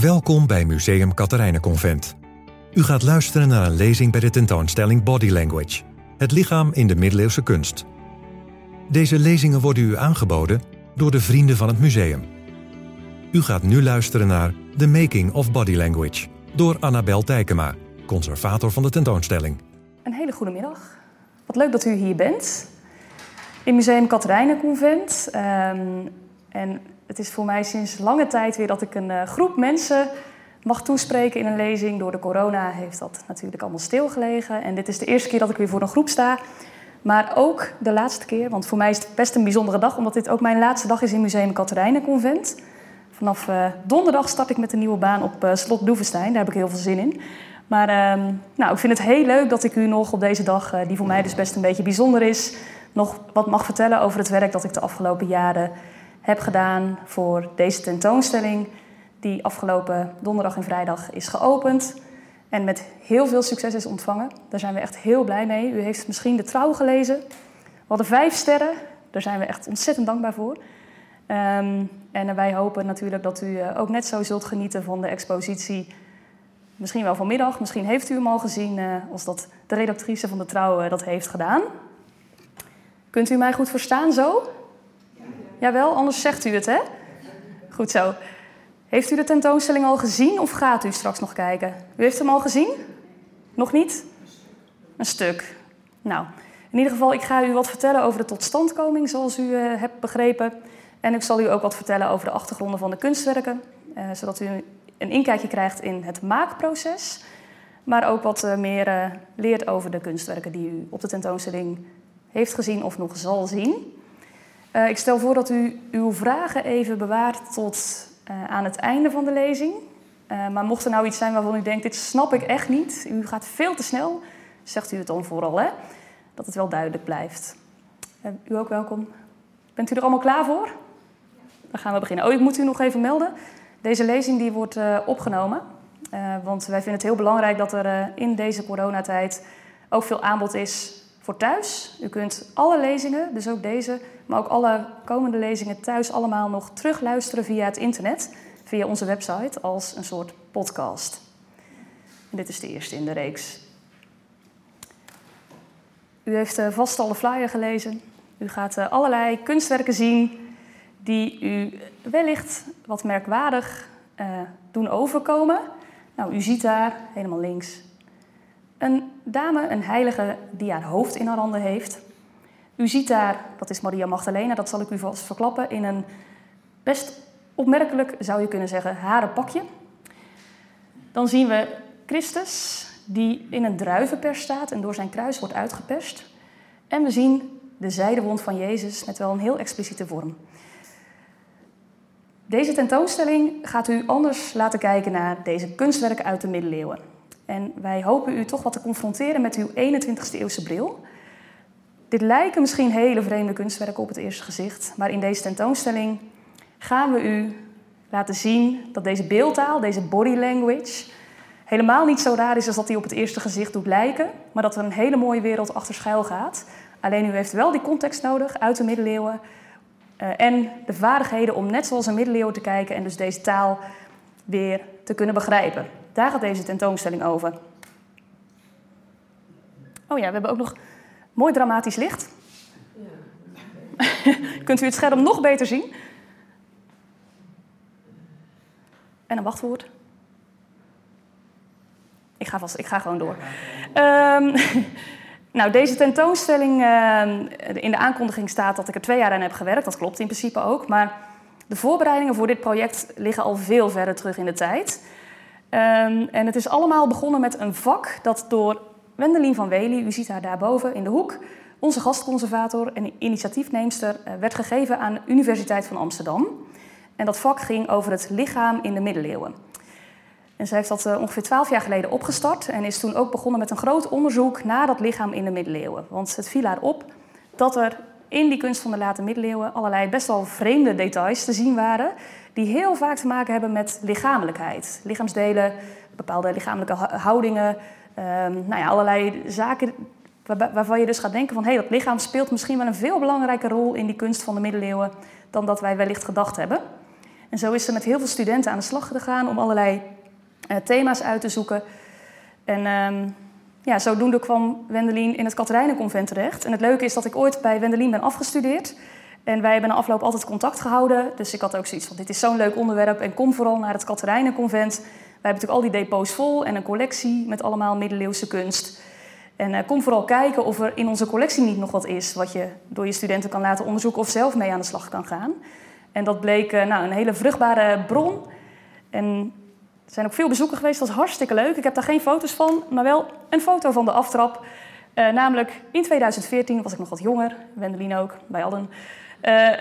Welkom bij Museum Katerijnenconvent. U gaat luisteren naar een lezing bij de tentoonstelling Body Language, het lichaam in de middeleeuwse kunst. Deze lezingen worden u aangeboden door de vrienden van het museum. U gaat nu luisteren naar The Making of Body Language door Annabel Tijkema, conservator van de tentoonstelling. Een hele goede middag. Wat leuk dat u hier bent. In Museum Katerijnenconvent. Um, en het is voor mij sinds lange tijd weer dat ik een uh, groep mensen mag toespreken in een lezing. Door de corona heeft dat natuurlijk allemaal stilgelegen. En dit is de eerste keer dat ik weer voor een groep sta. Maar ook de laatste keer, want voor mij is het best een bijzondere dag, omdat dit ook mijn laatste dag is in Museum Katerijnenconvent. Vanaf uh, donderdag start ik met een nieuwe baan op uh, Slot Doevenstein. Daar heb ik heel veel zin in. Maar uh, nou, ik vind het heel leuk dat ik u nog op deze dag, die voor mij dus best een beetje bijzonder is, nog wat mag vertellen over het werk dat ik de afgelopen jaren heb gedaan voor deze tentoonstelling, die afgelopen donderdag en vrijdag is geopend en met heel veel succes is ontvangen. Daar zijn we echt heel blij mee. U heeft misschien de trouw gelezen. We hadden vijf sterren. Daar zijn we echt ontzettend dankbaar voor. Um, en wij hopen natuurlijk dat u eh, ook net zo zult genieten van de expositie. Misschien wel vanmiddag, misschien heeft u hem al gezien uh, als dat de redactrice van de Trouw uh, dat heeft gedaan. Kunt u mij goed verstaan zo? Jawel, anders zegt u het, hè? Goed zo. Heeft u de tentoonstelling al gezien of gaat u straks nog kijken? U heeft hem al gezien? Nog niet? Een stuk. Nou, in ieder geval, ik ga u wat vertellen over de totstandkoming, zoals u uh, hebt begrepen. En ik zal u ook wat vertellen over de achtergronden van de kunstwerken, uh, zodat u een inkijkje krijgt in het maakproces. Maar ook wat uh, meer leert over de kunstwerken die u op de tentoonstelling heeft gezien of nog zal zien. Uh, ik stel voor dat u uw vragen even bewaart tot uh, aan het einde van de lezing. Uh, maar mocht er nou iets zijn waarvan u denkt, dit snap ik echt niet, u gaat veel te snel, zegt u het dan vooral, hè? dat het wel duidelijk blijft. u ook welkom. Bent u er allemaal klaar voor? Dan gaan we beginnen. Oh, ik moet u nog even melden. Deze lezing die wordt opgenomen. want wij vinden het heel belangrijk dat er in deze coronatijd ook veel aanbod is voor thuis. U kunt alle lezingen, dus ook deze, maar ook alle komende lezingen thuis allemaal nog terugluisteren via het internet, via onze website, als een soort podcast. En dit is de eerste in de reeks. U heeft uh, vast al de flyer gelezen. U gaat uh, allerlei kunstwerken zien die u wellicht wat merkwaardig uh, doen overkomen. Nou, u ziet daar helemaal links een dame, een heilige, die haar hoofd in haar handen heeft. U ziet daar, dat is Maria Magdalena, dat zal ik u vast verklappen, in een best opmerkelijk, zou je kunnen zeggen, haren pakje. Dan zien we Christus, die in een druivenpers staat en door zijn kruis wordt uitgeperst. En we zien de zijdewond van Jezus met wel een heel expliciete vorm. Deze tentoonstelling gaat u anders laten kijken naar deze kunstwerken uit de middeleeuwen. En wij hopen u toch wat te confronteren met uw 21ste eeuwse bril. Dit lijken misschien hele vreemde kunstwerken op het eerste gezicht, maar in deze tentoonstelling gaan we u laten zien dat deze beeldtaal, deze body language, helemaal niet zo raar is als dat die op het eerste gezicht doet lijken, maar dat er een hele mooie wereld achter schuil gaat. Alleen u heeft wel die context nodig uit de middeleeuwen uh, en de vaardigheden om net zoals een middeleeuwen te kijken en dus deze taal weer te kunnen begrijpen. Daar gaat deze tentoonstelling over. Oh ja, we hebben ook nog mooi dramatisch licht. Kunt u het scherm nog beter zien? En een wachtwoord. Ik ga, vast, ik ga gewoon door. Um, nou, deze tentoonstelling, uh, in de aankondiging staat dat ik er twee jaar aan heb gewerkt. Dat klopt in principe ook. Maar de voorbereidingen voor dit project liggen al veel verder terug in de tijd. Um, en het is allemaal begonnen met een vak dat door Wendelin van Wely, u ziet haar daarboven in de hoek, onze gastconservator en initiatiefneemster, uh, werd gegeven aan de Universiteit van Amsterdam. En dat vak ging over het lichaam in de middeleeuwen. En zij heeft dat uh, ongeveer twaalf jaar geleden opgestart en is toen ook begonnen met een groot onderzoek naar dat lichaam in de middeleeuwen. Want het viel haar op dat er in die kunst van de late middeleeuwen allerlei best wel vreemde details te zien waren die heel vaak te maken hebben met lichamelijkheid. Lichaamsdelen, bepaalde lichamelijke houdingen, um, nou ja, allerlei zaken waarvan je dus gaat denken van hé, hey, dat lichaam speelt misschien wel een veel belangrijke rol in die kunst van de middeleeuwen dan dat wij wellicht gedacht hebben. En zo is ze met heel veel studenten aan de slag gegaan om allerlei uh, thema's uit te zoeken. En ehm, ja, zodoende kwam Wendelin in het Katerijnenconvent terecht. En het leuke is dat ik ooit bij Wendelin ben afgestudeerd. En wij hebben na afloop altijd contact gehouden. Dus ik had ook zoiets van, dit is zo'n leuk onderwerp en kom vooral naar het Katerijnenconvent. Wij hebben natuurlijk al die depots vol en een collectie met allemaal middeleeuwse kunst. En uh, kom vooral kijken of er in onze collectie niet nog wat is... wat je door je studenten kan laten onderzoeken of zelf mee aan de slag kan gaan. En dat bleek uh, nou, een hele vruchtbare bron. En er zijn ook veel bezoeken geweest, dat was hartstikke leuk. Ik heb daar geen foto's van, maar wel een foto van de aftrap. Uh, namelijk in 2014 was ik nog wat jonger, Wendelin ook, bij allen. Uh,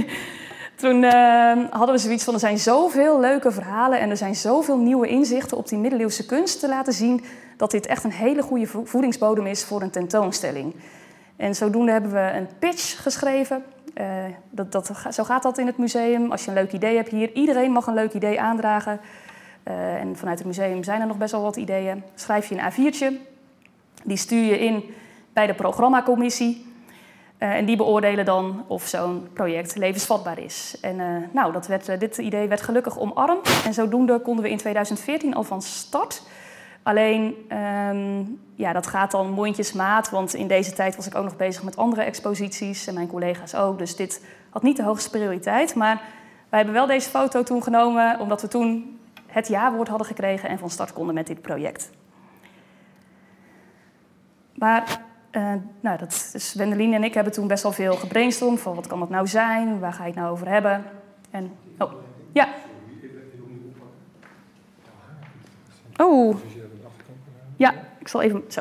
toen uh, hadden we zoiets van, er zijn zoveel leuke verhalen en er zijn zoveel nieuwe inzichten op die middeleeuwse kunst te laten zien, dat dit echt een hele goede voedingsbodem is voor een tentoonstelling. En zodoende hebben we een pitch geschreven. Uh, dat, dat, zo gaat dat in het museum. Als je een leuk idee hebt hier, iedereen mag een leuk idee aandragen. En vanuit het museum zijn er nog best wel wat ideeën. Schrijf je een A4'tje, die stuur je in bij de programmacommissie. Uh, en die beoordelen dan of zo'n project levensvatbaar is. En uh, nou, dat werd, dit idee werd gelukkig omarmd. En zodoende konden we in 2014 al van start. Alleen, um, ja, dat gaat dan mondjesmaat. Want in deze tijd was ik ook nog bezig met andere exposities. En mijn collega's ook. Dus dit had niet de hoogste prioriteit. Maar wij hebben wel deze foto toen genomen, omdat we toen het ja-woord hadden gekregen en van start konden met dit project. Maar uh, nou, dat is Wendelin en ik hebben toen best wel veel gebrainstormd van wat kan dat nou zijn, waar ga je het nou over hebben. En, oh, ja. Oh. Ja, ik zal even, zo,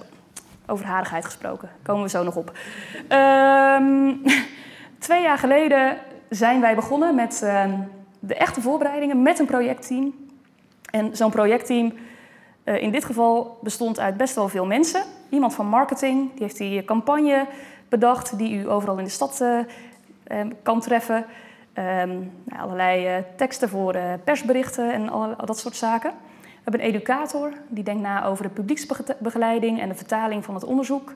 over harigheid gesproken, komen we zo nog op. Um, twee jaar geleden zijn wij begonnen met uh, de echte voorbereidingen met een projectteam. En zo'n projectteam uh, in dit geval bestond uit best wel veel mensen. Iemand van marketing, die heeft die campagne bedacht, die u overal in de stad uh, uh, kan treffen. Um, nou, allerlei teksten voor persberichten en al, dat soort zaken. We hebben een educator, die denkt na over de publieksbegeleiding en de vertaling van het onderzoek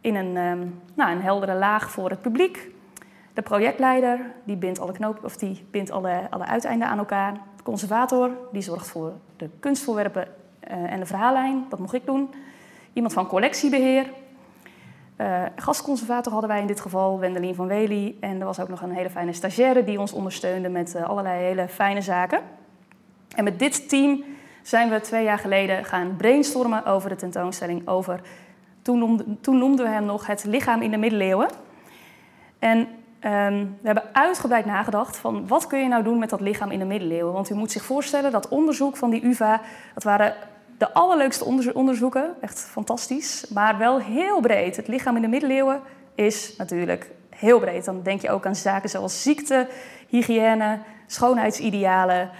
in een, um, nou, een heldere laag voor het publiek. De projectleider, die bindt alle, knoop, of die bindt alle, alle uiteinden aan elkaar. De conservator, die zorgt voor de kunstvoorwerpen en de verhaallijn. Dat mocht ik doen. Iemand van collectiebeheer. Uh, gastconservator hadden wij in dit geval, Wendelin van Wely. En er was ook nog een hele fijne stagiaire die ons ondersteunde met uh, allerlei hele fijne zaken. En met dit team zijn we twee jaar geleden gaan brainstormen over de tentoonstelling over... Toen toen noemden we hem nog het lichaam in de middeleeuwen. En um, we hebben uitgebreid nagedacht van wat kun je nou doen met dat lichaam in de middeleeuwen. Want u moet zich voorstellen dat onderzoek van die UvA, dat waren de allerleukste onderzoeken, echt fantastisch, maar wel heel breed. Het lichaam in de middeleeuwen is natuurlijk heel breed. Dan denk je ook aan zaken zoals ziekte, hygiëne, schoonheidsidealen,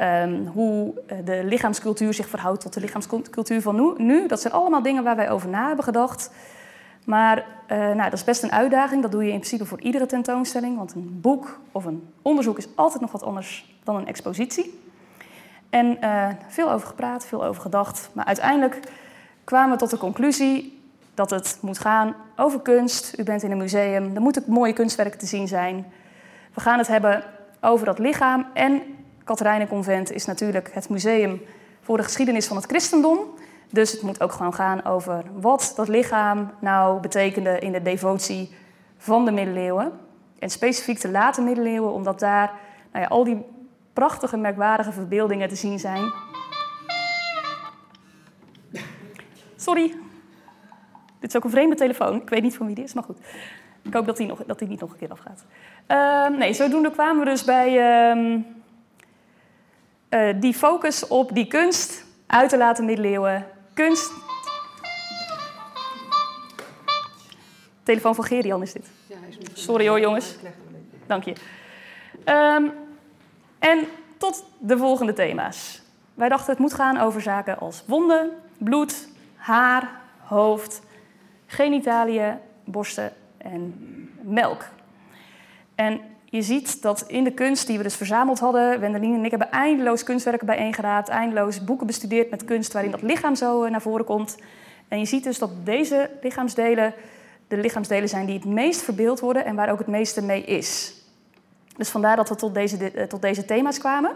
um, hoe de lichaamscultuur zich verhoudt tot de lichaamscultuur van nu. nu. Dat zijn allemaal dingen waar wij over na hebben gedacht. Maar uh, nou, dat is best een uitdaging. Dat doe je in principe voor iedere tentoonstelling. Want een boek of een onderzoek is altijd nog wat anders dan een expositie. En uh, veel over gepraat, veel over gedacht. Maar uiteindelijk kwamen we tot de conclusie dat het moet gaan over kunst. U bent in een museum, er moeten mooie kunstwerken te zien zijn. We gaan het hebben over dat lichaam. En Katerijnenconvent is natuurlijk het museum voor de geschiedenis van het christendom. Dus het moet ook gewoon gaan over wat dat lichaam nou betekende in de devotie van de middeleeuwen. En specifiek de late middeleeuwen, omdat daar nou ja, al die prachtige, merkwaardige verbeeldingen te zien zijn. Sorry. Dit is ook een vreemde telefoon. Ik weet niet van wie die is, maar goed. Ik hoop dat die, nog, dat die niet nog een keer afgaat. Uh, nee, zodoende kwamen we dus bij uh, uh, die focus op die kunst uit de late middeleeuwen. Kunst. Telefoon van Gerian is dit. Sorry hoor, jongens. Dank je. Um, en tot de volgende thema's. Wij dachten het moet gaan over zaken als wonden, bloed, haar, hoofd, genitaliën, borsten en melk. En je ziet dat in de kunst die we dus verzameld hadden, Wendelin en ik hebben eindeloos kunstwerken bijeengeraapt, eindeloos boeken bestudeerd met kunst waarin dat lichaam zo eh, naar voren komt. En je ziet dus dat deze lichaamsdelen de lichaamsdelen zijn die het meest verbeeld worden en waar ook het meeste mee is. Dus vandaar dat we tot deze, tot deze thema's kwamen.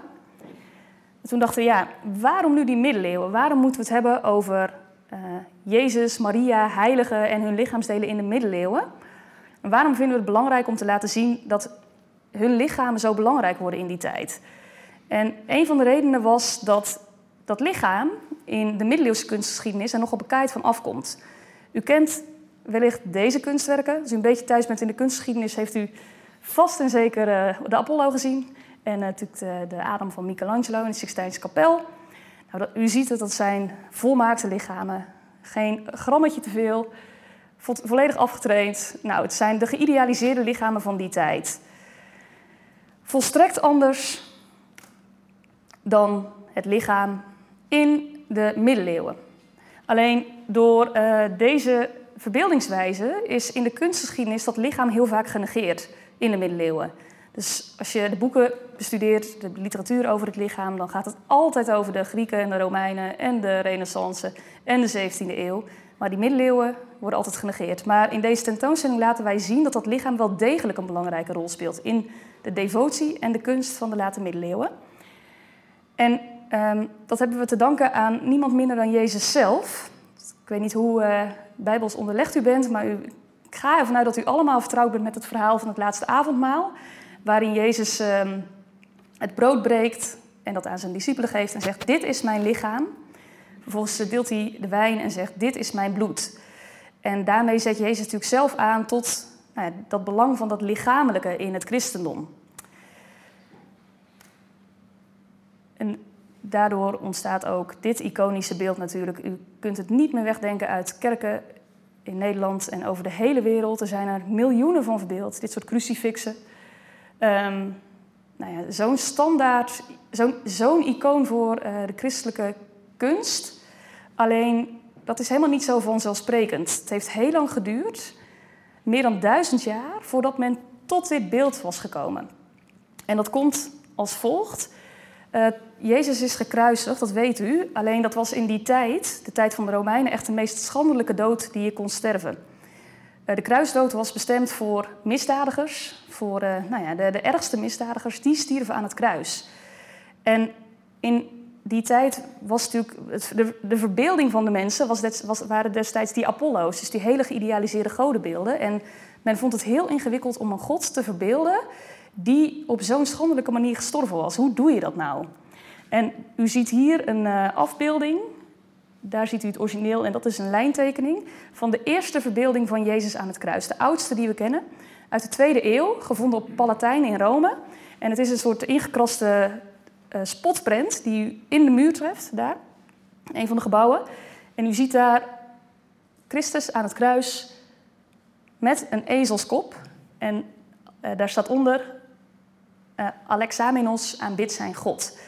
En toen dachten we, ja, waarom nu die middeleeuwen? Waarom moeten we het hebben over uh, Jezus, Maria, heiligen en hun lichaamsdelen in de middeleeuwen? En waarom vinden we het belangrijk om te laten zien dat hun lichamen zo belangrijk worden in die tijd? En een van de redenen was dat dat lichaam in de middeleeuwse kunstgeschiedenis er nog op bekijkt van afkomt. U kent wellicht deze kunstwerken. Als u een beetje thuis bent in de kunstgeschiedenis, heeft u vast en zeker uh, de Apollo gezien. En uh, natuurlijk de, de, Adam van Michelangelo in de Sixtijnse kapel. Nou, dat, u ziet het, dat zijn volmaakte lichamen. Geen grammetje te veel. Vo volledig afgetraind. Nou, het zijn de geïdealiseerde lichamen van die tijd. Volstrekt anders dan het lichaam in de middeleeuwen. Alleen door uh, deze verbeeldingswijze is in de kunstgeschiedenis dat lichaam heel vaak genegeerd in de middeleeuwen. Dus als je de boeken bestudeert, de literatuur over het lichaam, dan gaat het altijd over de Grieken en de Romeinen en de Renaissance en de 17e eeuw. Maar die middeleeuwen worden altijd genegeerd. Maar in deze tentoonstelling laten wij zien dat dat lichaam wel degelijk een belangrijke rol speelt in de devotie en de kunst van de late middeleeuwen. En um, dat hebben we te danken aan niemand minder dan Jezus zelf. Ik weet niet hoe uh, bijbels onderlegd u bent, maar u, ik ga ervan uit dat u allemaal vertrouwd bent met het verhaal van het laatste avondmaal. Waarin Jezus um, het brood breekt en dat aan zijn discipelen geeft en zegt: Dit is mijn lichaam. Vervolgens deelt hij de wijn en zegt: Dit is mijn bloed. En daarmee zet Jezus natuurlijk zelf aan tot nou ja, dat belang van dat lichamelijke in het christendom. En daardoor ontstaat ook dit iconische beeld natuurlijk. U kunt het niet meer wegdenken uit kerken in Nederland en over de hele wereld. Er zijn er miljoenen van verbeeld, dit soort crucifixen. Um, nou ja, zo'n standaard, zo'n zo'n icoon voor uh, de christelijke kunst. Alleen, dat is helemaal niet zo vanzelfsprekend. Het heeft heel lang geduurd, meer dan duizend jaar, voordat men tot dit beeld was gekomen. En dat komt als volgt. Uh, Jezus is gekruisigd, dat weet u. Alleen dat was in die tijd, de tijd van de Romeinen, echt de meest schandelijke dood die je kon sterven. Uh, de kruisdood was bestemd voor misdadigers, voor uh, nou ja, de, de, ergste misdadigers, die stierven aan het kruis. En in die tijd was natuurlijk, het, de, de, verbeelding van de mensen was, des, was, waren destijds die Apollo's, dus die hele geïdealiseerde godenbeelden. En men vond het heel ingewikkeld om een god te verbeelden die op zo'n schandelijke manier gestorven was. Hoe doe je dat nou? En u ziet hier een uh, afbeelding. Daar ziet u het origineel en dat is een lijntekening van de eerste verbeelding van Jezus aan het kruis. De oudste die we kennen, uit de tweede eeuw, gevonden op Palatijn in Rome. En het is een soort ingekraste uh, spotprent die u in de muur treft, daar, een van de gebouwen. En u ziet daar Christus aan het kruis met een ezelskop. En uh, daar staat onder uh, Alexamenos aanbidt zijn God.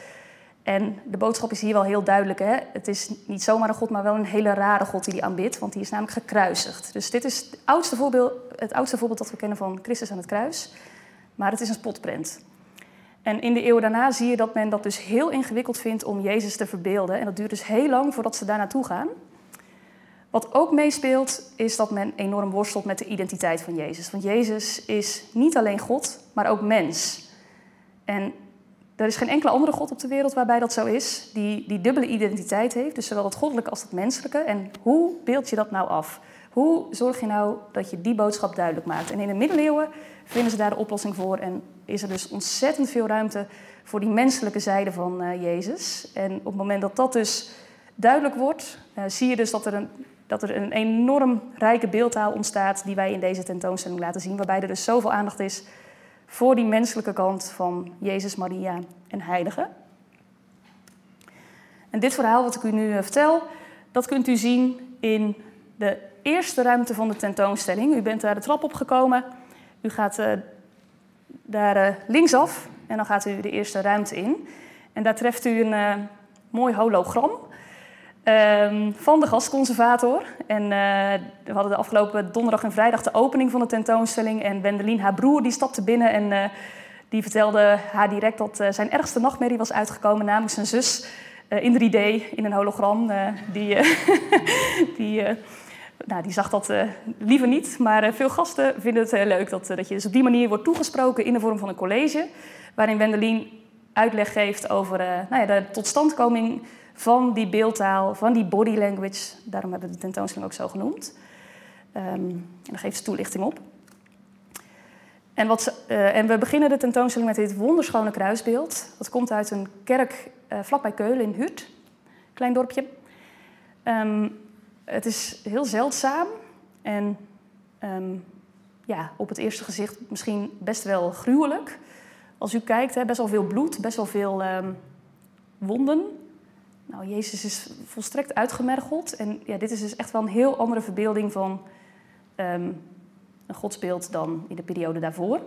En de boodschap is hier wel heel duidelijk. Hè? Het is niet zomaar een God, maar wel een hele rare God die die aanbidt, want die is namelijk gekruisigd. Dus dit is het oudste voorbeeld, het oudste voorbeeld dat we kennen van Christus aan het kruis. Maar het is een spotprint. En in de eeuwen daarna zie je dat men dat dus heel ingewikkeld vindt om Jezus te verbeelden. En dat duurt dus heel lang voordat ze daar naartoe gaan. Wat ook meespeelt, is dat men enorm worstelt met de identiteit van Jezus. Want Jezus is niet alleen God, maar ook mens. En er is geen enkele andere God op de wereld waarbij dat zo is, die die dubbele identiteit heeft, dus zowel het goddelijke als het menselijke. En hoe beeld je dat nou af? Hoe zorg je nou dat je die boodschap duidelijk maakt? En in de middeleeuwen vinden ze daar de oplossing voor en is er dus ontzettend veel ruimte voor die menselijke zijde van uh, Jezus. En op het moment dat dat dus duidelijk wordt, uh, zie je dus dat er, een, dat er een enorm rijke beeldtaal ontstaat die wij in deze tentoonstelling laten zien, waarbij er dus zoveel aandacht is voor die menselijke kant van Jezus, Maria en Heiligen. En dit verhaal wat ik u nu eh, vertel, dat kunt u zien in de eerste ruimte van de tentoonstelling. U bent daar de trap op gekomen. U gaat uh, daar uh, linksaf en dan gaat u de eerste ruimte in. En daar treft u een mooi hologram Um, van de gastconservator. En uh, we hadden de afgelopen donderdag en vrijdag de opening van de tentoonstelling. En Wendelin, haar broer, die stapte binnen en uh, die vertelde haar direct dat uh, zijn ergste nachtmerrie was uitgekomen. Namelijk zijn zus in 3D, in een hologram. die die Nou, die zag dat liever niet, maar veel gasten vinden het leuk dat, dat je dus op die manier wordt toegesproken in de vorm van een college, waarin Wendelin uitleg geeft over nou ja, de totstandkoming van die beeldtaal, van die body language. Daarom hebben we de tentoonstelling ook zo genoemd. Um, en daar geeft ze toelichting op. En, wat, uh, en we beginnen de tentoonstelling met dit wonderschone kruisbeeld. Dat komt uit een kerk uh, vlakbij Keulen in Hut, klein dorpje. Um, het is heel zeldzaam en um, ja, op het eerste gezicht misschien best wel gruwelijk. Als u kijkt, hè, best wel veel bloed, best wel veel wonden. Nou, Jezus is volstrekt uitgemergeld. En ja, dit is dus echt wel een heel andere verbeelding van um, een godsbeeld dan in de periode daarvoor.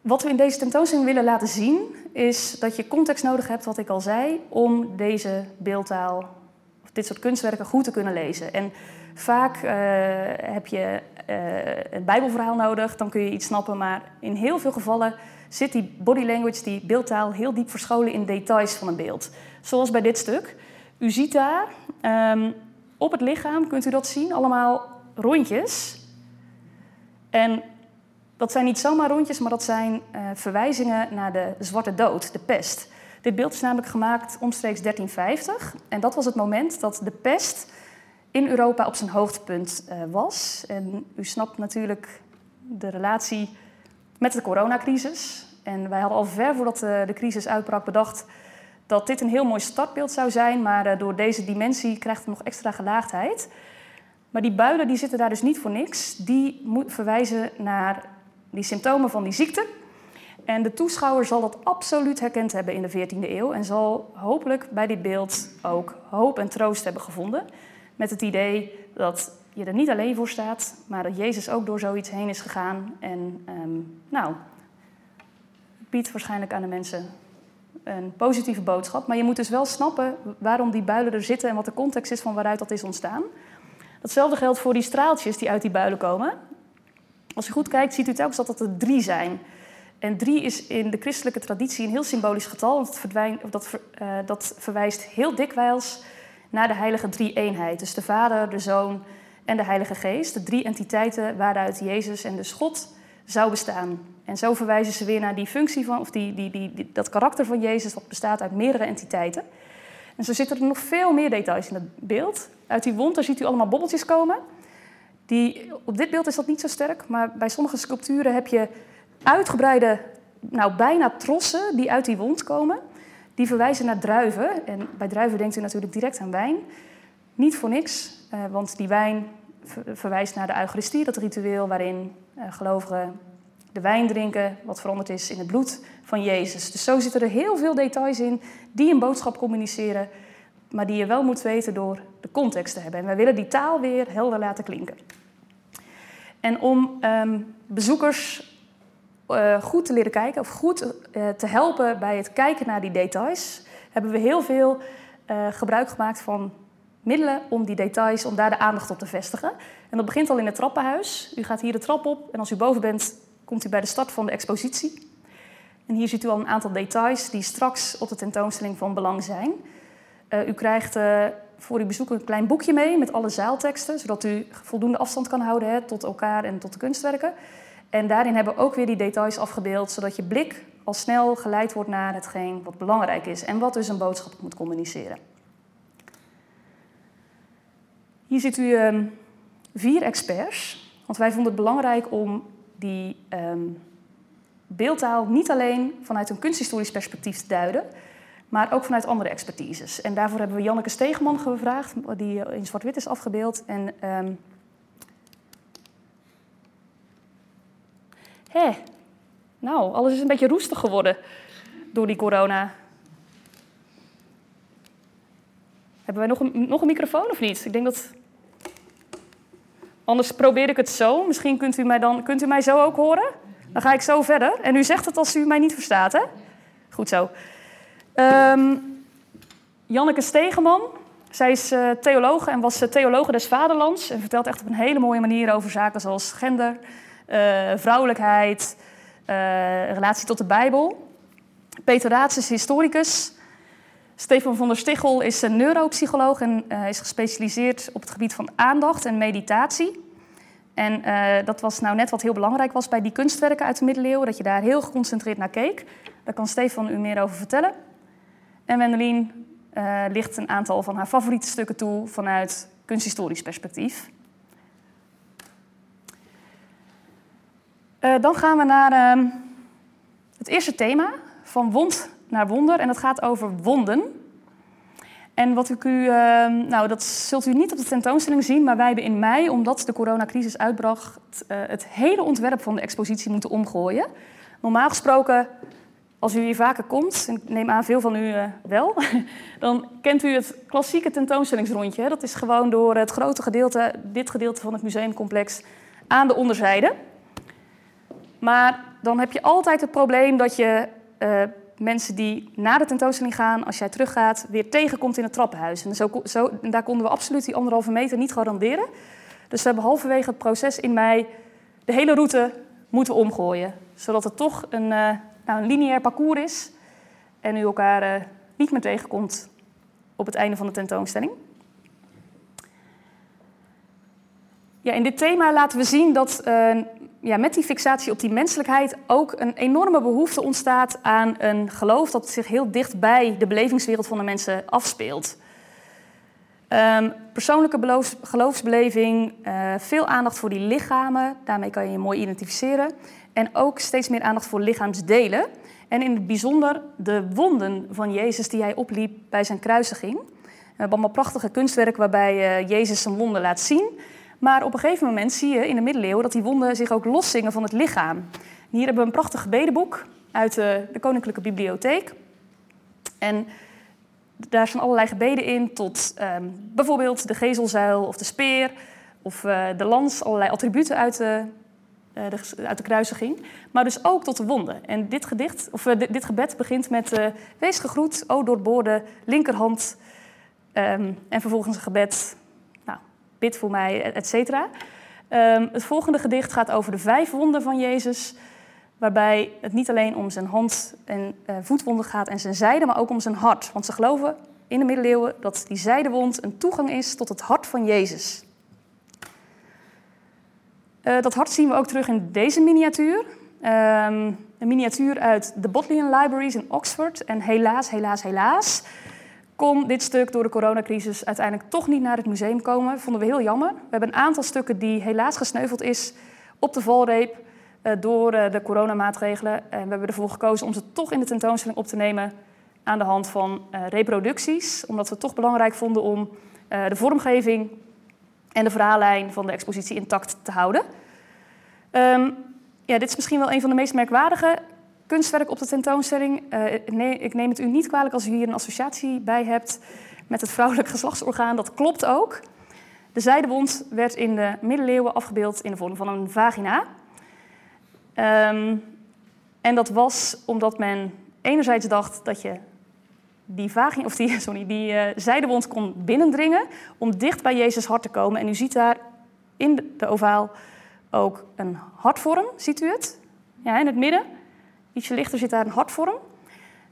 Wat we in deze tentoonstelling willen laten zien, is dat je context nodig hebt, wat ik al zei, om deze beeldtaal of dit soort kunstwerken goed te kunnen lezen. En vaak uh, heb je uh, een Bijbelverhaal nodig, dan kun je iets snappen, maar in heel veel gevallen zit die body language, die beeldtaal, heel diep verscholen in details van een beeld. Zoals bij dit stuk. U ziet daar um, op het lichaam, kunt u dat zien, allemaal rondjes. En dat zijn niet zomaar rondjes, maar dat zijn uh, verwijzingen naar de zwarte dood, de pest. Dit beeld is namelijk gemaakt omstreeks 1350. En dat was het moment dat de pest in Europa op zijn hoogtepunt uh, was. En u snapt natuurlijk de relatie met de coronacrisis. En wij hadden al ver voordat de, de crisis uitbrak bedacht dat dit een heel mooi startbeeld zou zijn, maar uh, door deze dimensie krijgt het nog extra gelaagdheid. Maar die builen die zitten daar dus niet voor niks. Die verwijzen naar die symptomen van die ziekte. En de toeschouwer zal dat absoluut herkend hebben in de 14e eeuw en zal hopelijk bij dit beeld ook hoop en troost hebben gevonden. Met het idee dat je er niet alleen voor staat, maar dat Jezus ook door zoiets heen is gegaan. En um, nou, biedt waarschijnlijk aan de mensen een positieve boodschap. Maar je moet dus wel snappen waarom die builen er zitten en wat de context is van waaruit dat is ontstaan. Datzelfde geldt voor die straaltjes die uit die builen komen. Als u goed kijkt, ziet u telkens dat dat er drie zijn. En drie is in de christelijke traditie een heel symbolisch getal. Want dat, dat, uh, dat verwijst heel dikwijls naar de heilige drie-eenheid. Dus de Vader, de Zoon en de Heilige Geest. De drie entiteiten waaruit Jezus en dus God zou bestaan. En zo verwijzen ze weer naar die functie van, of die, die, die, dat karakter van Jezus, wat bestaat uit meerdere entiteiten. En zo zitten er nog veel meer details in het beeld. Uit die wond, daar ziet u allemaal bobbeltjes komen. Die, op dit beeld is dat niet zo sterk, maar bij sommige sculpturen heb je uitgebreide, nou bijna trossen die uit die wond komen. Die verwijzen naar druiven. En bij druiven denkt u natuurlijk direct aan wijn. Niet voor niks, eh, want die wijn verwijst naar de Eucharistie, dat ritueel waarin uh, gelovigen de wijn drinken, wat veranderd is in het bloed van Jezus. Dus zo zitten er heel veel details in die een boodschap communiceren, maar die je wel moet weten door de context te hebben. En wij willen die taal weer helder laten klinken. En om um, bezoekers uh, goed te leren kijken, of goed te helpen bij het kijken naar die details, hebben we heel veel gebruik gemaakt van middelen om die details, om daar de aandacht op te vestigen. En dat begint al in het trappenhuis. U gaat hier de trap op en als u boven bent, komt u bij de start van de expositie. En hier ziet u al een aantal details die straks op de tentoonstelling van belang zijn. Uh, u krijgt uh, voor uw bezoek een klein boekje mee met alle zaalteksten, zodat u voldoende afstand kan houden hè, tot elkaar en tot de kunstwerken. En daarin hebben we ook weer die details afgebeeld, zodat je blik al snel geleid wordt naar hetgeen wat belangrijk is en wat dus een boodschap moet communiceren. Hier ziet u um, vier experts, want wij vonden het belangrijk om die um, beeldtaal niet alleen vanuit een kunsthistorisch perspectief te duiden, maar ook vanuit andere expertises. En daarvoor hebben we Janneke Stegeman gevraagd, die in zwart-wit is afgebeeld. En, um, hé, nou, alles is een beetje roestig geworden door die corona. Hebben wij nog een, nog een microfoon of niet? Ik denk dat. Anders probeer ik het zo. Misschien kunt u mij dan kunt u mij zo ook horen. Dan ga ik zo verder. En u zegt het als u mij niet verstaat, hè? Goed zo. Um, Janneke Stegeman. Zij is uh, theoloog en was uh, theologe des vaderlands. En vertelt echt op een hele mooie manier over zaken zoals gender, uh, vrouwelijkheid, relatie tot de Bijbel. Peter Raats is historicus. Stefan van der Stichel is een neuropsycholoog en uh, is gespecialiseerd op het gebied van aandacht en meditatie. En uh, dat was nou net wat heel belangrijk was bij die kunstwerken uit de middeleeuwen, dat je daar heel geconcentreerd naar keek. Daar kan Stefan u meer over vertellen. En Wendelin uh, licht een aantal van haar favoriete stukken toe vanuit kunsthistorisch perspectief. dan gaan we naar ehm, het eerste thema, van wond naar wonder. En dat gaat over wonden. En wat ik u, ehm, nou dat zult u niet op de tentoonstelling zien, maar wij hebben in mei, omdat de coronacrisis uitbracht, uh, het hele ontwerp van de expositie moeten omgooien. Normaal gesproken, als u hier vaker komt, en ik neem aan veel van u uh, wel, dan kent u het klassieke tentoonstellingsrondje. Dat is gewoon door het grote gedeelte, dit gedeelte van het museumcomplex, aan de onderzijde. Maar dan heb je altijd het probleem dat je uh, mensen die na de tentoonstelling gaan, als jij teruggaat, weer tegenkomt in het trappenhuis. En, zo, zo, daar konden we absoluut die anderhalve meter niet garanderen. Dus we hebben halverwege het proces in mei de hele route moeten omgooien. Zodat het toch een, uh, nou, een lineair parcours is en u elkaar uh, niet meer tegenkomt op het einde van de tentoonstelling. Ja, in dit thema laten we zien dat uh, ja, met die fixatie op die menselijkheid ook een enorme behoefte ontstaat aan een geloof dat zich heel dicht bij de belevingswereld van de mensen afspeelt. Um, persoonlijke geloofsbeleving, uh, veel aandacht voor die lichamen, daarmee kan je je mooi identificeren. En ook steeds meer aandacht voor lichaamsdelen. En in het bijzonder de wonden van Jezus die hij opliep bij zijn kruisiging. We hebben allemaal prachtige kunstwerken waarbij uh, Jezus zijn wonden laat zien. Maar op een gegeven moment zie je in de middeleeuwen dat die wonden zich ook loszingen van het lichaam. hier hebben we een prachtig gebedenboek uit de, de Koninklijke Bibliotheek. En daar zijn allerlei gebeden in, tot um, bijvoorbeeld de gezelzuil of de speer of uh, de lans, allerlei attributen uit de, uh, de, uit de kruisiging. Maar dus ook tot de wonden. En dit, gedicht, of, uh, dit gebed begint met wees gegroet, o doorboorde linkerhand. Um, en vervolgens een gebed bid voor mij, et cetera. Um, het volgende gedicht gaat over de vijf wonden van Jezus. Waarbij het niet alleen om zijn hand- en uh, voetwonden gaat en zijn zijde, maar ook om zijn hart. Want ze geloven in de middeleeuwen dat die zijdewond een toegang is tot het hart van Jezus. Uh, dat hart zien we ook terug in deze miniatuur. Um, een miniatuur uit de Bodleian Libraries in Oxford. En helaas, helaas, helaas kon dit stuk door de coronacrisis uiteindelijk toch niet naar het museum komen. Vonden we heel jammer. We hebben een aantal stukken die helaas gesneuveld is op de valreep uh, door uh, de coronamaatregelen. En we hebben ervoor gekozen om ze toch in de tentoonstelling op te nemen aan de hand van uh, reproducties. Omdat we het toch belangrijk vonden om de vormgeving en de verhaallijn van de expositie intact te houden. Um, ja, dit is misschien wel een van de meest merkwaardige kunstwerk op de tentoonstelling. Uh, nee, ik neem het u niet kwalijk als u hier een associatie bij hebt met het vrouwelijk geslachtsorgaan. Dat klopt ook. De zijdewond werd in de middeleeuwen afgebeeld in de vorm van een vagina. Um, en dat was omdat men enerzijds dacht dat je die, vagina, of die, sorry, die uh, kon binnendringen om dicht bij Jezus hart te komen. En u ziet daar in de ovaal ook een hartvorm, ziet u het? Ja, in het midden. Ietsje lichter zit daar een hartvorm.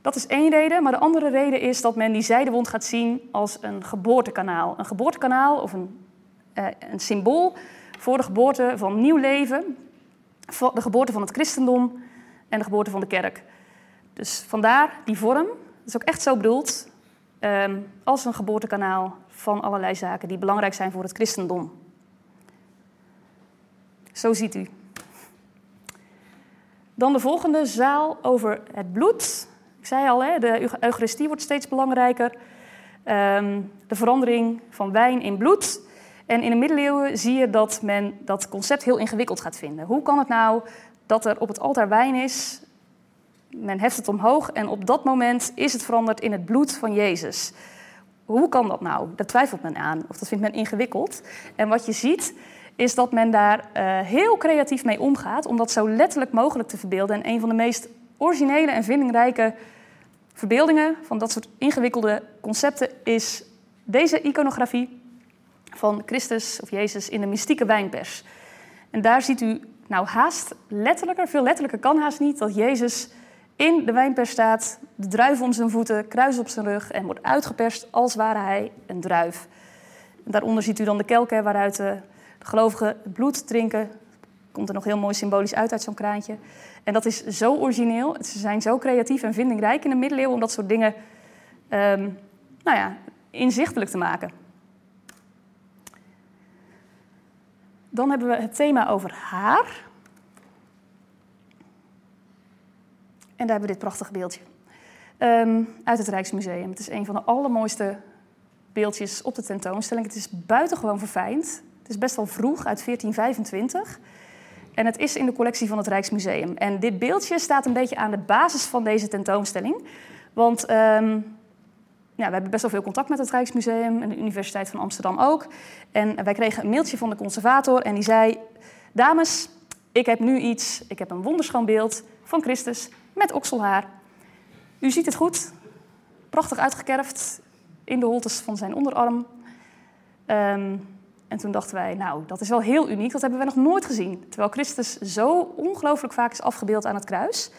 Dat is één reden, maar de andere reden is dat men die zijdewond gaat zien als een geboortekanaal. Een geboortekanaal of een, uh, een symbool voor de geboorte van nieuw leven, de geboorte van het christendom en de geboorte van de kerk. Dus vandaar die vorm. Dat is ook echt zo bedoeld um, als een geboortekanaal van allerlei zaken die belangrijk zijn voor het christendom. Zo ziet u. Dan de volgende zaal over het bloed. Ik zei al, hè, de Eucharistie wordt steeds belangrijker. Um, de verandering van wijn in bloed. En in de middeleeuwen zie je dat men dat concept heel ingewikkeld gaat vinden. Hoe kan het nou dat er op het altaar wijn is, men heft het omhoog en op dat moment is het veranderd in het bloed van Jezus? Hoe kan dat nou? Daar twijfelt men aan, of dat vindt men ingewikkeld. En wat je ziet is dat men daar uh, heel creatief mee omgaat om dat zo letterlijk mogelijk te verbeelden. En een van de meest originele en vindingrijke verbeeldingen van dat soort ingewikkelde concepten is deze iconografie van Christus of Jezus in de mystieke wijnpers. En daar ziet u nou haast letterlijker, veel letterlijker kan haast niet, dat Jezus in de wijnpers staat, de druif onder zijn voeten, kruis op zijn rug en wordt uitgeperst als ware hij een druif. Daaronder ziet u dan de kelken waaruit de gelovigen bloed drinken. Komt er nog heel mooi symbolisch uit uit zo'n kraantje. En dat is zo origineel. Ze zijn zo creatief en vindingrijk in de middeleeuwen om dat soort dingen um, nou ja, inzichtelijk te maken. Dan hebben we het thema over haar. En daar hebben we dit prachtige beeldje. Um, uit het Rijksmuseum. Het is een van de allermooiste beeldjes op de tentoonstelling. Het is buitengewoon verfijnd. Het is best wel vroeg, uit 1425. En het is in de collectie van het Rijksmuseum. En dit beeldje staat een beetje aan de basis van deze tentoonstelling. Want ja, we hebben best wel veel contact met het Rijksmuseum en de Universiteit van Amsterdam ook. En wij kregen een mailtje van de conservator en die zei... Dames, ik heb nu iets, ik heb een wonderschoon beeld van Christus met okselhaar. U ziet het goed, prachtig uitgekerfd in de holtes van zijn onderarm. Um, en toen dachten wij, nou, dat is wel heel uniek, dat hebben we nog nooit gezien. Terwijl Christus zo ongelooflijk vaak is afgebeeld aan het kruis.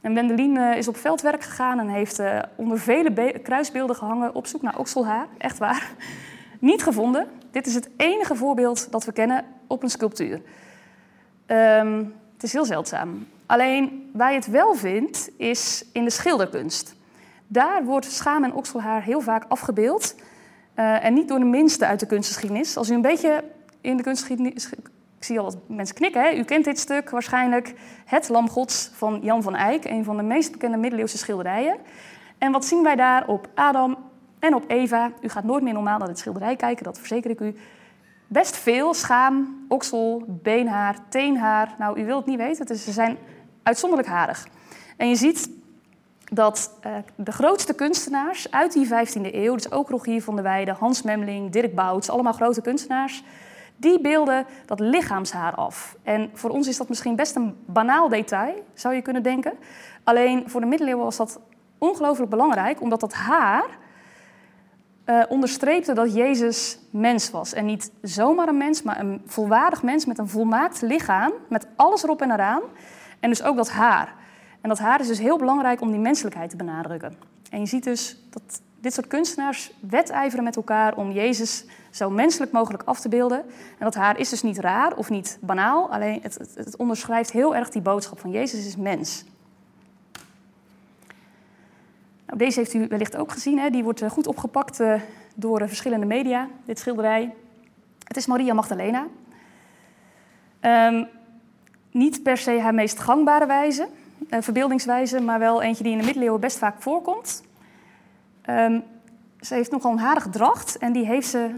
En Wendelin uh, is op veldwerk gegaan en heeft uh, onder vele kruisbeelden gehangen op zoek naar okselhaar. Echt waar. Niet gevonden. Dit is het enige voorbeeld dat we kennen op een sculptuur. Um, het is heel zeldzaam. Alleen waar je het wel vindt, is in de schilderkunst. Daar wordt schaam en okselhaar heel vaak afgebeeld. Uh, en niet door de minste uit de kunstgeschiedenis. Als u een beetje in de kunstgeschiedenis. Ik zie al wat mensen knikken. Hè? U kent dit stuk waarschijnlijk. Het Lam Gods van Jan van Eyck. Een van de meest bekende middeleeuwse schilderijen. En wat zien wij daar op Adam en op Eva? U gaat nooit meer normaal naar dit schilderij kijken, dat verzeker ik u. Best veel schaam, oksel, beenhaar, teenhaar. Nou, u wilt het niet weten, dus ze zijn uitzonderlijk harig. En je ziet dat uh, de grootste kunstenaars uit die 15e eeuw, dus ook Rogier van der Weijden, Hans Memling, Dirk Bouts, allemaal grote kunstenaars, die beelden dat lichaamshaar af. En voor ons is dat misschien best een banaal detail, zou je kunnen denken. Alleen voor de middeleeuwen was dat ongelooflijk belangrijk, omdat dat haar uh, onderstreepte dat Jezus mens was. En niet zomaar een mens, maar een volwaardig mens met een volmaakt lichaam, met alles erop en eraan. En dus ook dat haar. En dat haar is dus heel belangrijk om die menselijkheid te benadrukken. En je ziet dus dat dit soort kunstenaars wedijveren met elkaar om Jezus zo menselijk mogelijk af te beelden. En dat haar is dus niet raar of niet banaal, alleen het, het, onderschrijft heel erg die boodschap van Jezus is mens. Nou, deze heeft u wellicht ook gezien, hè? die wordt eh, goed opgepakt uh, door uh, verschillende media, dit schilderij. Het is Maria Magdalena. Um, niet per se haar meest gangbare wijze, uh, verbeeldingswijze, maar wel eentje die in de middeleeuwen best vaak voorkomt. Um, ze heeft nogal een harige dracht en die heeft ze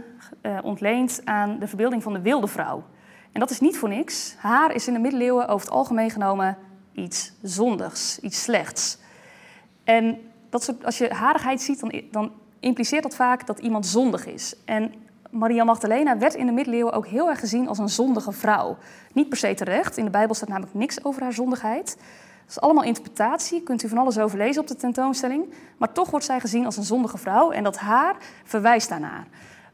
uh, ontleend aan de verbeelding van de wilde vrouw. En dat is niet voor niks. Haar is in de middeleeuwen over het algemeen genomen iets zondigs, iets slechts. En dat als je harigheid ziet, dan, dan impliceert dat vaak dat iemand zondig is. En Maria Magdalena werd in de middeleeuwen ook heel erg gezien als een zondige vrouw. Niet per se terecht. In de Bijbel staat namelijk niks over haar zondigheid. Dat is allemaal interpretatie, kunt u van alles over lezen op de tentoonstelling. Maar toch wordt zij gezien als een zondige vrouw en dat haar verwijst daarnaar.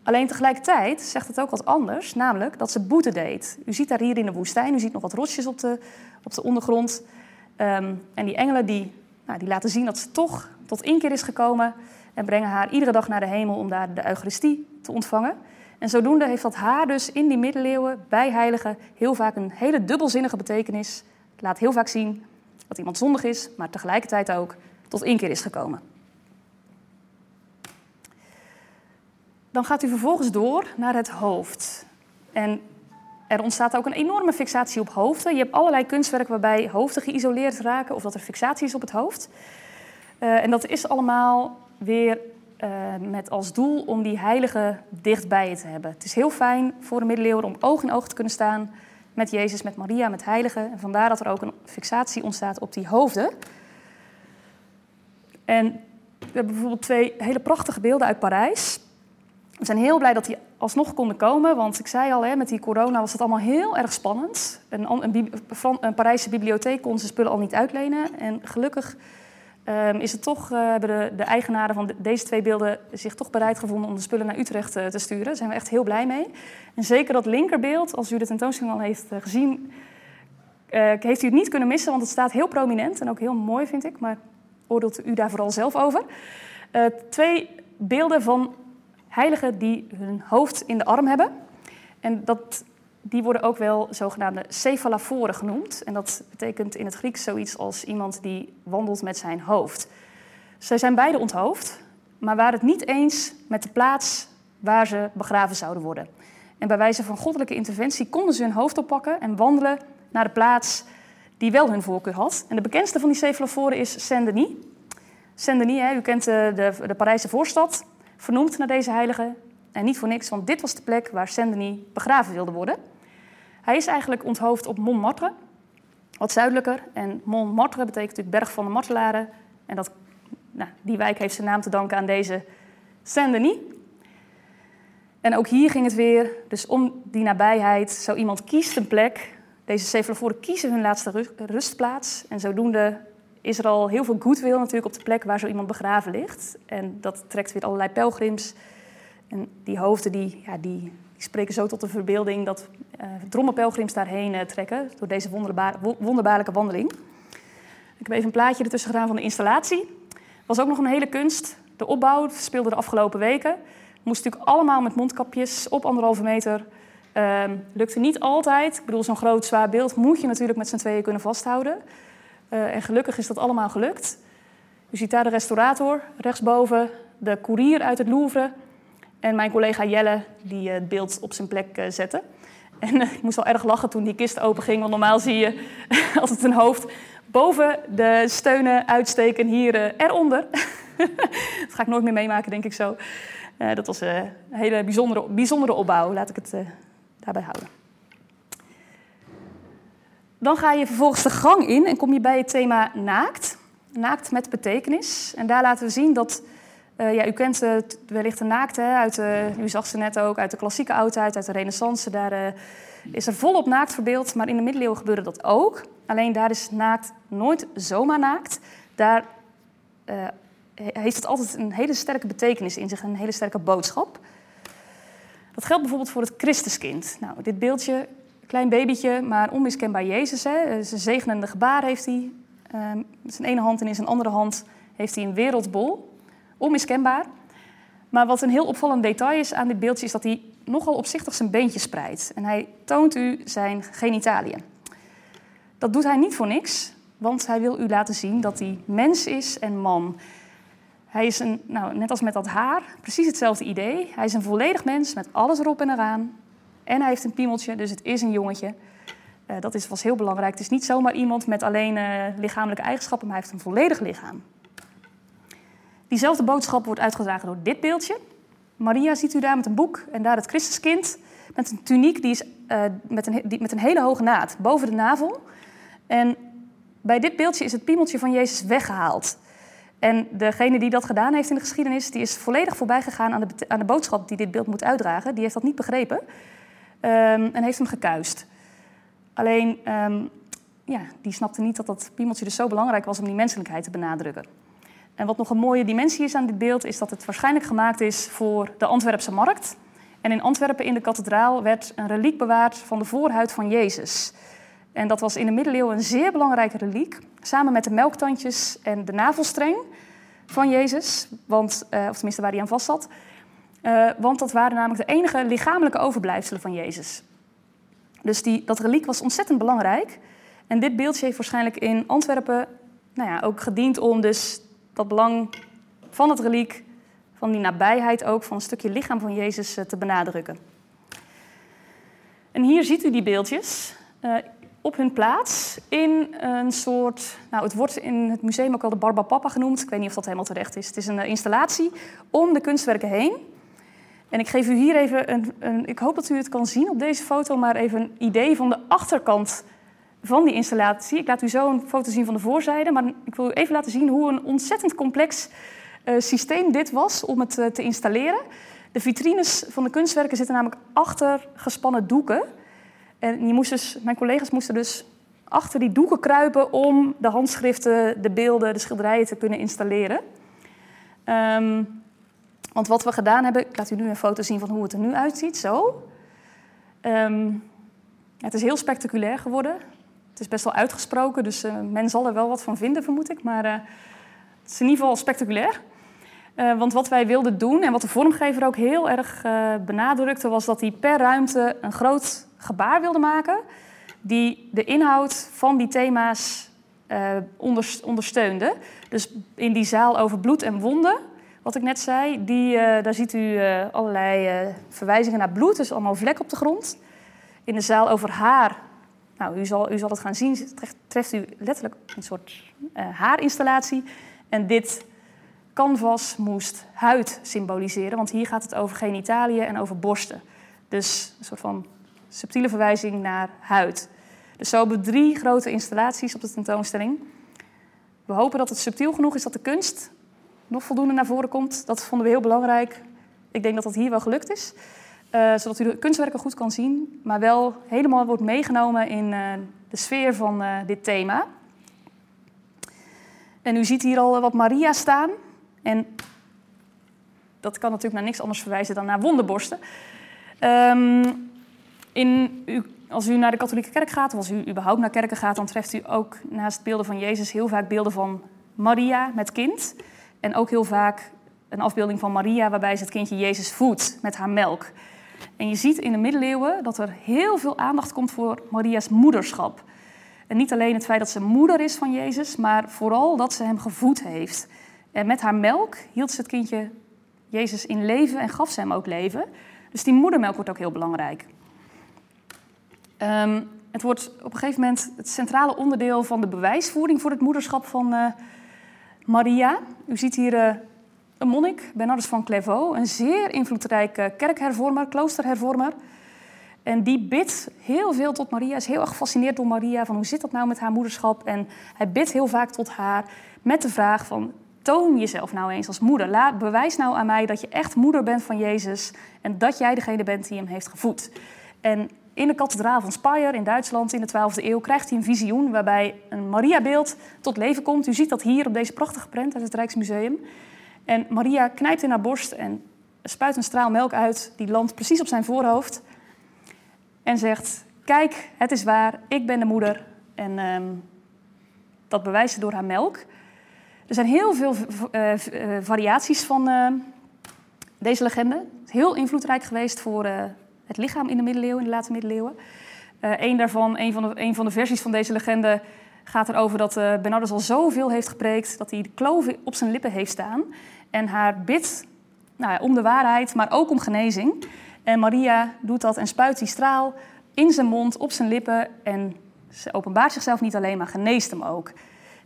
Alleen tegelijkertijd zegt het ook wat anders, namelijk dat ze boete deed. U ziet daar hier in de woestijn, u ziet nog wat rotsjes op de, op de ondergrond. Um, en die engelen die, nou, die laten zien dat ze toch tot inkeer is gekomen en brengen haar iedere dag naar de hemel om daar de Eucharistie te ontvangen. En zodoende heeft dat haar dus in die middeleeuwen bij heiligen heel vaak een hele dubbelzinnige betekenis. Het laat heel vaak zien dat iemand zondig is, maar tegelijkertijd ook tot inkeer is gekomen. Dan gaat u vervolgens door naar het hoofd. En er ontstaat ook een enorme fixatie op hoofden. Je hebt allerlei kunstwerken waarbij hoofden geïsoleerd raken of dat er fixatie is op het hoofd. Uh, en dat is allemaal weer uh, met als doel om die heilige dichtbij je te hebben. Het is heel fijn voor de middeleeuwen om oog in oog te kunnen staan met Jezus, met Maria, met heiligen. En vandaar dat er ook een fixatie ontstaat op die hoofden. En we hebben bijvoorbeeld twee hele prachtige beelden uit Parijs. We zijn heel blij dat die alsnog konden komen, want ik zei al, hè, met die corona was het allemaal heel erg spannend. Een, een, een Parijse bibliotheek kon ze spullen al niet uitlenen. En gelukkig um, is het toch, uh, hebben de, de, eigenaren van de, deze twee beelden zich toch bereid gevonden om de spullen naar Utrecht uh, te sturen. Daar zijn we echt heel blij mee. En zeker dat linkerbeeld, als u de tentoonstelling al heeft uh, gezien, heeft u het niet kunnen missen, want het staat heel prominent en ook heel mooi, vind ik. Maar oordeelt u daar vooral zelf over. twee beelden van heiligen die hun hoofd in de arm hebben. En dat, die worden ook wel zogenaamde cephaloforen genoemd. En dat betekent in het Grieks zoiets als iemand die wandelt met zijn hoofd. Zij zijn beide onthoofd, maar waren het niet eens met de plaats waar ze begraven zouden worden. En bij wijze van goddelijke interventie konden ze hun hoofd oppakken en wandelen naar de plaats die wel hun voorkeur had. En de bekendste van die cephaloforen is Saint-Denis. Saint-Denis, hè, u kent de, de, de Parijse voorstad, vernoemd naar deze heilige. En niet voor niks, want dit was de plek waar Saint-Denis begraven wilde worden. Hij is eigenlijk onthoofd op Montmartre, wat zuidelijker. En Montmartre betekent natuurlijk berg van de martelaren. En dat, nou, die wijk heeft zijn naam te danken aan deze Saint-Denis. En ook hier ging het weer, dus om die nabijheid. Zo iemand kiest een plek. Deze Cephaloforen kiezen hun laatste rustplaats. En zodoende is er al heel veel goodwill natuurlijk op de plek waar zo iemand begraven ligt. En dat trekt weer allerlei pelgrims. En die hoofden die, ja, die, die spreken zo tot de verbeelding dat uh, dromme pelgrims daarheen uh, trekken door deze wonderbaar, wonderbaarlijke wandeling. Ik heb even een plaatje ertussen gedaan van de installatie. Was ook nog een hele kunst. De opbouw speelde de afgelopen weken. Moest natuurlijk allemaal met mondkapjes op anderhalve meter. Uh, lukte niet altijd. Ik bedoel, zo'n groot zwaar beeld moet je natuurlijk met z'n tweeën kunnen vasthouden. Uh, en gelukkig is dat allemaal gelukt. U ziet daar de restaurator rechtsboven, de koerier uit het Louvre en mijn collega Jelle die het beeld op zijn plek zette. En ik moest wel erg lachen toen die kist openging, want normaal zie je altijd een hoofd boven de steunen uitsteken, hier eronder. dat ga ik nooit meer meemaken, denk ik zo. Dat was een hele bijzondere, bijzondere opbouw, laat ik het daarbij houden. Dan ga je vervolgens de gang in en kom je bij het thema naakt. Naakt met betekenis. En daar laten we zien dat, ja, u kent wellicht de naakt, hè, uit de, u zag ze net ook, uit de klassieke oudheid, uit de renaissance. Daar is er volop naakt verbeeld, maar in de middeleeuwen gebeurde dat ook. Alleen daar is naakt nooit zomaar naakt. Daar heeft het altijd een hele sterke betekenis in zich, een hele sterke boodschap. Dat geldt bijvoorbeeld voor het Christuskind. Nou, dit beeldje, klein babytje, maar onmiskenbaar Jezus. Hè. Zijn zegenende gebaar heeft hij. Uh, met zijn ene hand en in zijn andere hand heeft hij een wereldbol. Onmiskenbaar. Maar wat een heel opvallend detail is aan dit beeldje, is dat hij nogal opzichtig zijn beentje spreidt. En hij toont u zijn genitaliën. Dat doet hij niet voor niks, want hij wil u laten zien dat hij mens is en man. Hij is een, nou, net als met dat haar, precies hetzelfde idee. Hij is een volledig mens met alles erop en eraan. En hij heeft een piemeltje, dus het is een jongetje. Uh, dat is, was heel belangrijk. Het is niet zomaar iemand met alleen uh, lichamelijke eigenschappen, maar hij heeft een volledig lichaam. Diezelfde boodschap wordt uitgedragen door dit beeldje. Maria ziet u daar met een boek en daar het Christuskind met een tuniek die is, uh, met, een, die, met een hele hoge naad boven de navel. En bij dit beeldje is het piemeltje van Jezus weggehaald. En degene die dat gedaan heeft in de geschiedenis, die is volledig voorbij gegaan aan de, aan de boodschap die dit beeld moet uitdragen. Die heeft dat niet begrepen um, en heeft hem gekuist. Alleen, um, ja, die snapte niet dat dat piemeltje dus zo belangrijk was om die menselijkheid te benadrukken. En wat nog een mooie dimensie is aan dit beeld, is dat het waarschijnlijk gemaakt is voor de Antwerpse markt. En in Antwerpen in de kathedraal werd een reliek bewaard van de voorhuid van Jezus. En dat was in de middeleeuwen een zeer belangrijke reliek, samen met de melktandjes en de navelstreng van Jezus, want, uh, of tenminste waar hij aan vast zat. Uh, want dat waren namelijk de enige lichamelijke overblijfselen van Jezus. Dus die, dat reliek was ontzettend belangrijk. En dit beeldje heeft waarschijnlijk in Antwerpen nou ja, ook gediend om dus dat belang van het reliek, van die nabijheid ook, van een stukje lichaam van Jezus uh, te benadrukken. En hier ziet u die beeldjes. Uh, op hun plaats in een soort. Nou, het wordt in het museum ook wel de Barbapapa genoemd. Ik weet niet of dat helemaal terecht is. Het is een eh, installatie om de kunstwerken heen. En ik geef u hier even een, een, Ik hoop dat u het kan zien op deze foto, maar even een idee van de achterkant van die installatie. Ik laat u zo een foto zien van de voorzijde, maar ik wil u even laten zien hoe een ontzettend complex uh, systeem dit was om het uh, te installeren. De vitrines van de kunstwerken zitten namelijk achter gespannen doeken. En je moest dus, mijn collega's moesten dus achter die doeken kruipen om de handschriften, de beelden, de schilderijen te kunnen installeren. Um, want wat we gedaan hebben, ik laat u nu een foto zien van hoe het er nu uitziet, zo. Um, het is heel spectaculair geworden. Het is best wel uitgesproken, dus men zal er wel wat van vinden, vermoed ik. Maar het is in ieder geval spectaculair. want wat wij wilden doen en wat de vormgever ook heel erg benadrukte, was dat hij per ruimte een groot gebaar wilde maken. Die de inhoud van die thema's ondersteunde. Dus in die zaal over bloed en wonden wat ik net zei, die, daar ziet u allerlei verwijzingen naar bloed, dus allemaal vlek op de grond. In de zaal over haar, nou, u zal, u zal het gaan zien, treft, treft u letterlijk een soort haarinstallatie. En dit canvas moest huid symboliseren, want hier gaat het over genitaliën en over borsten. Dus een soort van subtiele verwijzing naar huid. Dus zo hebben we drie grote installaties op de tentoonstelling. We hopen dat het subtiel genoeg is dat de kunst nog voldoende naar voren komt. Dat vonden we heel belangrijk. Ik denk dat dat hier wel gelukt is. Uh, zodat u de kunstwerken goed kan zien, maar wel helemaal wordt meegenomen in uh, de sfeer van uh, dit thema. En u ziet hier al wat Maria staan. En dat kan natuurlijk naar niks anders verwijzen dan naar wonderborsten. Um, in, als u naar de katholieke kerk gaat, of als u überhaupt naar kerken gaat, dan treft u ook naast beelden van Jezus heel vaak beelden van Maria met kind. En ook heel vaak een afbeelding van Maria waarbij ze het kindje Jezus voedt met haar melk. En je ziet in de middeleeuwen dat er heel veel aandacht komt voor Maria's moederschap. En niet alleen het feit dat ze moeder is van Jezus, maar vooral dat ze hem gevoed heeft. En met haar melk hield ze het kindje Jezus in leven en gaf ze hem ook leven. Dus die moedermelk wordt ook heel belangrijk. Um, het wordt op een gegeven moment het centrale onderdeel van de bewijsvoering voor het moederschap van uh, Maria. U ziet hier uh, monnik, Bernardus van Clairvaux, een zeer invloedrijke kerkhervormer, kloosterhervormer. En die bidt heel veel tot Maria, is heel erg gefascineerd door Maria, van hoe zit dat nou met haar moederschap? En hij bidt heel vaak tot haar met de vraag van, toon jezelf nou eens als moeder. Laat, bewijs nou aan mij dat je echt moeder bent van Jezus en dat jij degene bent die hem heeft gevoed. En in de kathedraal van Speyer in Duitsland in de 12e eeuw krijgt hij een visioen waarbij een Mariabeeld tot leven komt. U ziet dat hier op deze prachtige prent uit het Rijksmuseum. En Maria knijpt in haar borst en spuit een straal melk uit. Die landt precies op zijn voorhoofd. En zegt: Kijk, het is waar, ik ben de moeder. En um, dat bewijst ze door haar melk. Er zijn heel veel uh, variaties van uh, deze legende. Het is heel invloedrijk geweest voor het lichaam in de middeleeuwen, in de late middeleeuwen. Een daarvan, een van, de, een van de versies van deze legende, gaat erover dat uh, Bernardus al zoveel heeft gepreekt dat hij de kloof op zijn lippen heeft staan. En haar bidt nou ja, om de waarheid, maar ook om genezing. En Maria doet dat en spuit die straal in zijn mond, op zijn lippen. En ze openbaart zichzelf niet alleen, maar geneest hem ook.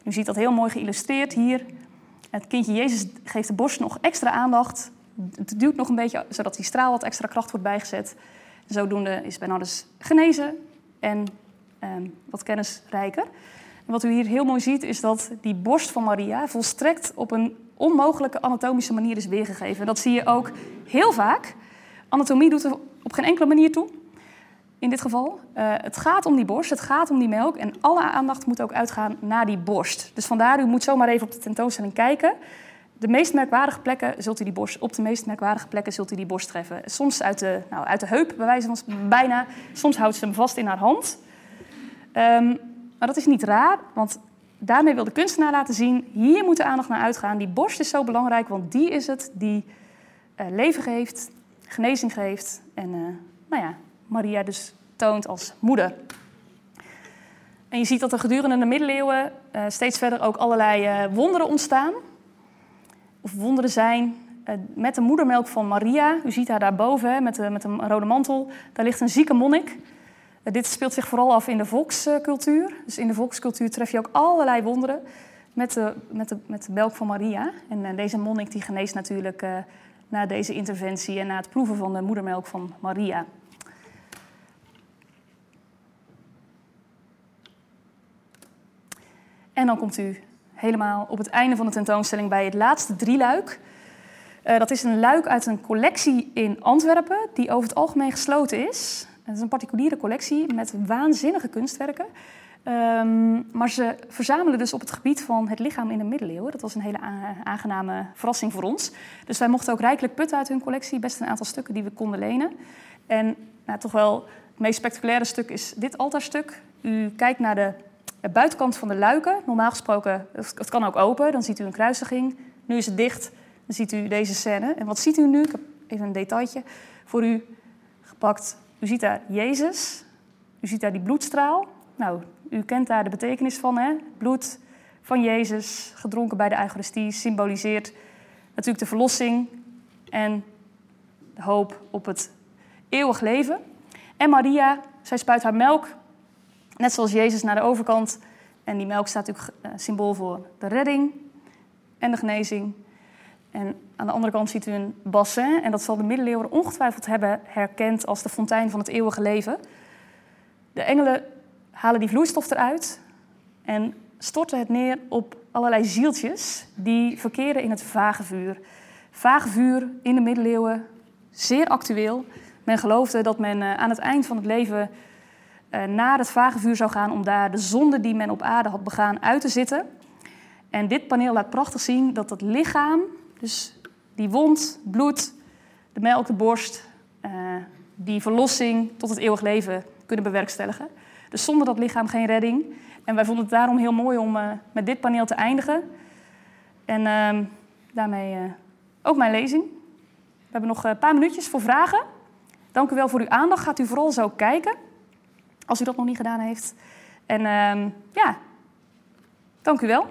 U ziet dat heel mooi geïllustreerd hier. Het kindje Jezus geeft de borst nog extra aandacht het duwt nog een beetje, zodat die straal wat extra kracht wordt bijgezet. Zodoende is Bernardus genezen en ehm, wat kennisrijker. Wat u hier heel mooi ziet, is dat die borst van Maria volstrekt op een onmogelijke anatomische manier is weergegeven. Dat zie je ook heel vaak. Anatomie doet er op geen enkele manier toe. In dit geval. Uh, het gaat om die borst, het gaat om die melk. En alle aandacht moet ook uitgaan naar die borst. Dus vandaar, u moet zomaar even op de tentoonstelling kijken de meest merkwaardige plekken zult u die borst, op de meest merkwaardige plekken zult u die borst treffen. Soms uit de, nou, uit de heup, bij wijze van bijna. Soms houdt ze hem vast in haar hand. Um, maar dat is niet raar, want daarmee wil de kunstenaar laten zien... hier moet de aandacht naar uitgaan. Die borst is zo belangrijk, want die is het die uh, leven geeft, genezing geeft. En uh, nou ja, Maria dus toont als moeder. En je ziet dat er gedurende de middeleeuwen uh, steeds verder ook allerlei wonderen ontstaan of wonderen zijn met de moedermelk van Maria. U ziet haar daarboven hè, met, de, met een rode mantel. Daar ligt een zieke monnik. Dit speelt zich vooral af in de volkscultuur. Dus in de volkscultuur tref je ook allerlei wonderen met de, met de, met de melk van Maria. En uh, deze monnik die geneest natuurlijk na deze interventie en na het proeven van de moedermelk van Maria. En dan komt u helemaal op het einde van de tentoonstelling bij het laatste drieluik. Uh, dat is een luik uit een collectie in Antwerpen, die over het algemeen gesloten is. Het is een particuliere collectie met waanzinnige kunstwerken. Um, maar ze verzamelen dus op het gebied van het lichaam in de middeleeuwen. Dat was een hele aangename verrassing voor ons. Dus wij mochten ook rijkelijk putten uit hun collectie. Best een aantal stukken die we konden lenen. En nou, toch wel het meest spectaculaire stuk is dit altaarstuk. u kijkt naar de buitenkant van de luiken. Normaal gesproken, het kan ook open, dan ziet u een kruisiging. Nu is het dicht, dan ziet u deze scène. En wat ziet u nu? Ik heb even een detailtje voor u gepakt. U ziet daar Jezus, u ziet daar die bloedstraal. Nou, u kent daar de betekenis van, hè? Bloed van Jezus, gedronken bij de Eucharistie, symboliseert natuurlijk de verlossing en de hoop op het eeuwig leven. En Maria, zij spuit haar melk, net zoals Jezus, naar de overkant. En die melk staat natuurlijk uh, symbool voor de redding en de genezing. En aan de andere kant ziet u een bassin. En dat zal de middeleeuwen ongetwijfeld hebben herkend als de fontein van het eeuwige leven. De engelen halen die vloeistof eruit en storten het neer op allerlei zieltjes die verkeren in het vagevuur. Vagevuur in de middeleeuwen, zeer actueel. Men geloofde dat men eh, aan het eind van het leven uh, naar het vagevuur zou gaan om daar de zonde die men op aarde had begaan uit te zitten. En dit paneel laat prachtig zien dat het lichaam, dus die wond, bloed, de melk, de borst, uh, die verlossing tot het eeuwig leven kunnen bewerkstelligen. Dus zonder dat lichaam geen redding. En wij vonden het daarom heel mooi om uh, met dit paneel te eindigen. En uh, daarmee uh, ook mijn lezing. We hebben nog een paar minuutjes voor vragen. Dank u wel voor uw aandacht. Gaat u vooral zo kijken, als u dat nog niet gedaan heeft. En ehm, ja, dank u wel.